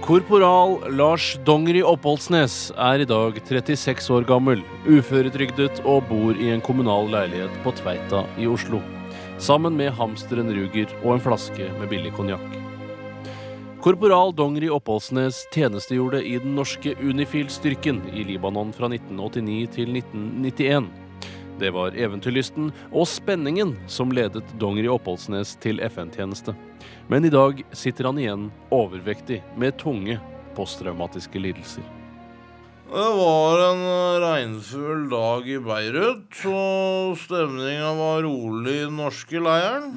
Korporal Lars Dongeri Oppholdsnes er i dag 36 år gammel, uføretrygdet og bor i en kommunal leilighet på Tveita i Oslo. Sammen med hamsteren Ruger og en flaske med billig konjakk. Korporal Dongeri Oppholdsnes tjenestegjorde i den norske Unifil-styrken i Libanon fra 1989 til 1991. Det var eventyrlysten og spenningen som ledet Dongeri Oppholdsnes til FN-tjeneste. Men i dag sitter han igjen overvektig med tunge posttraumatiske lidelser. Det var en regnfull dag i Beirut, og stemninga var rolig i den norske leiren.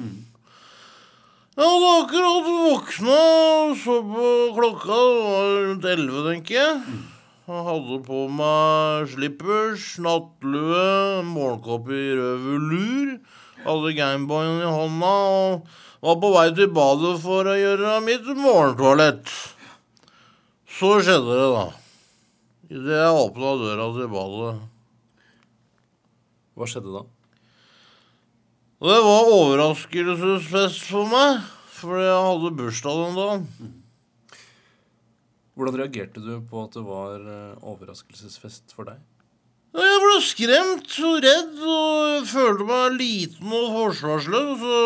Jeg hadde akkurat våkna og så på klokka. Det var rundt elleve, tenker jeg. Jeg hadde på meg slippers, nattlue, morgenkåpe i rød velur. Hadde Gameboyen i hånda og var på vei til badet for å gjøre mitt morgentoalett. Så skjedde det, da. Idet jeg åpna døra til badet. Hva skjedde da? Det var overraskelsesfest for meg, fordi jeg hadde bursdag den dagen. Hvordan reagerte du på at det var eh, overraskelsesfest for deg? Jeg ble skremt og redd og følte meg liten og forsvarsløs. og Så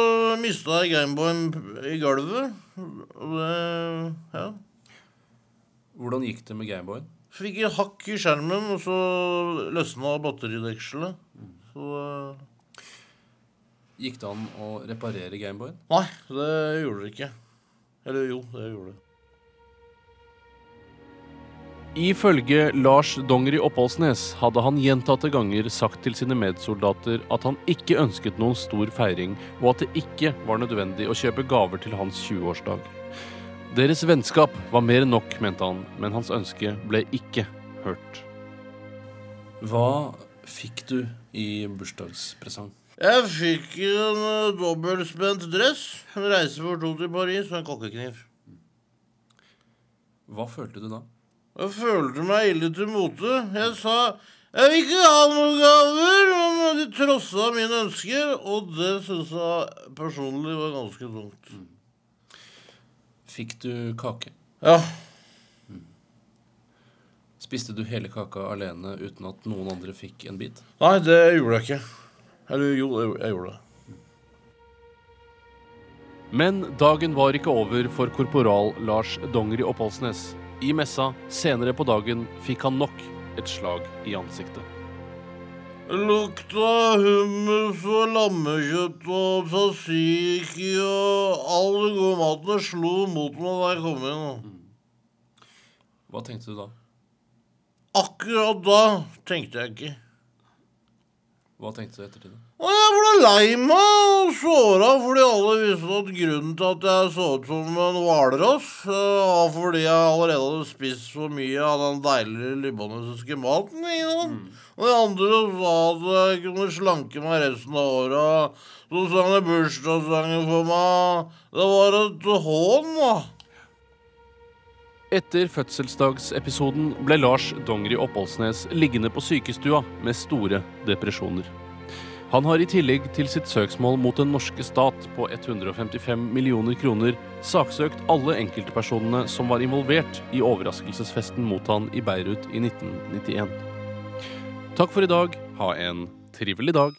mista jeg Gameboyen i gulvet. Og det Ja. Hvordan gikk det med Gameboyen? Fikk et hakk i skjermen, og så løsna batteridekselet. Så eh, Gikk det an å reparere Gameboyen? Nei, det gjorde det ikke. Eller jo, det gjorde det. Ifølge Lars Dongeri Oppholdsnes hadde han gjentatte ganger sagt til sine medsoldater at han ikke ønsket noen stor feiring, og at det ikke var nødvendig å kjøpe gaver til hans 20-årsdag. Deres vennskap var mer enn nok, mente han, men hans ønske ble ikke hørt. Hva fikk du i bursdagspresang? Jeg fikk en uh, dobbeltspent dress, en reise for to til Paris og en kokkekniv. Hva følte du da? Jeg følte meg ille til mote. Jeg sa jeg vil ikke ha noen gaver, men de trossa mine ønsker, og det syns jeg personlig var ganske tungt. Fikk du kake? Ja. Spiste du hele kaka alene uten at noen andre fikk en bit? Nei, det gjorde jeg ikke. Eller jo, jeg gjorde det. Men dagen var ikke over for korporal Lars Dongeri Oppholdsnes. I messa senere på dagen fikk han nok et slag i ansiktet. Lukta hummus og lammekjøtt og tzatziki og all den gode maten slo mot meg da jeg kom inn. Hva tenkte du da? Akkurat da tenkte jeg ikke. Hva tenkte du i ettertid? Ble lei meg og såra fordi alle visste at grunnen til at jeg så ut som en hvalross, eh, var fordi jeg allerede hadde spist for mye av den deilige libanesiske maten. Ikke sant? Og de andre sa at jeg kunne slanke meg resten av året. Så sang de bursdagssangen for meg. Det var et hån, da. Etter fødselsdagsepisoden ble Lars Dongeri Oppholdsnes liggende på sykestua med store depresjoner. Han har i tillegg til sitt søksmål mot den norske stat på 155 millioner kroner saksøkt alle enkeltpersonene som var involvert i overraskelsesfesten mot han i Beirut i 1991. Takk for i dag. Ha en trivelig dag.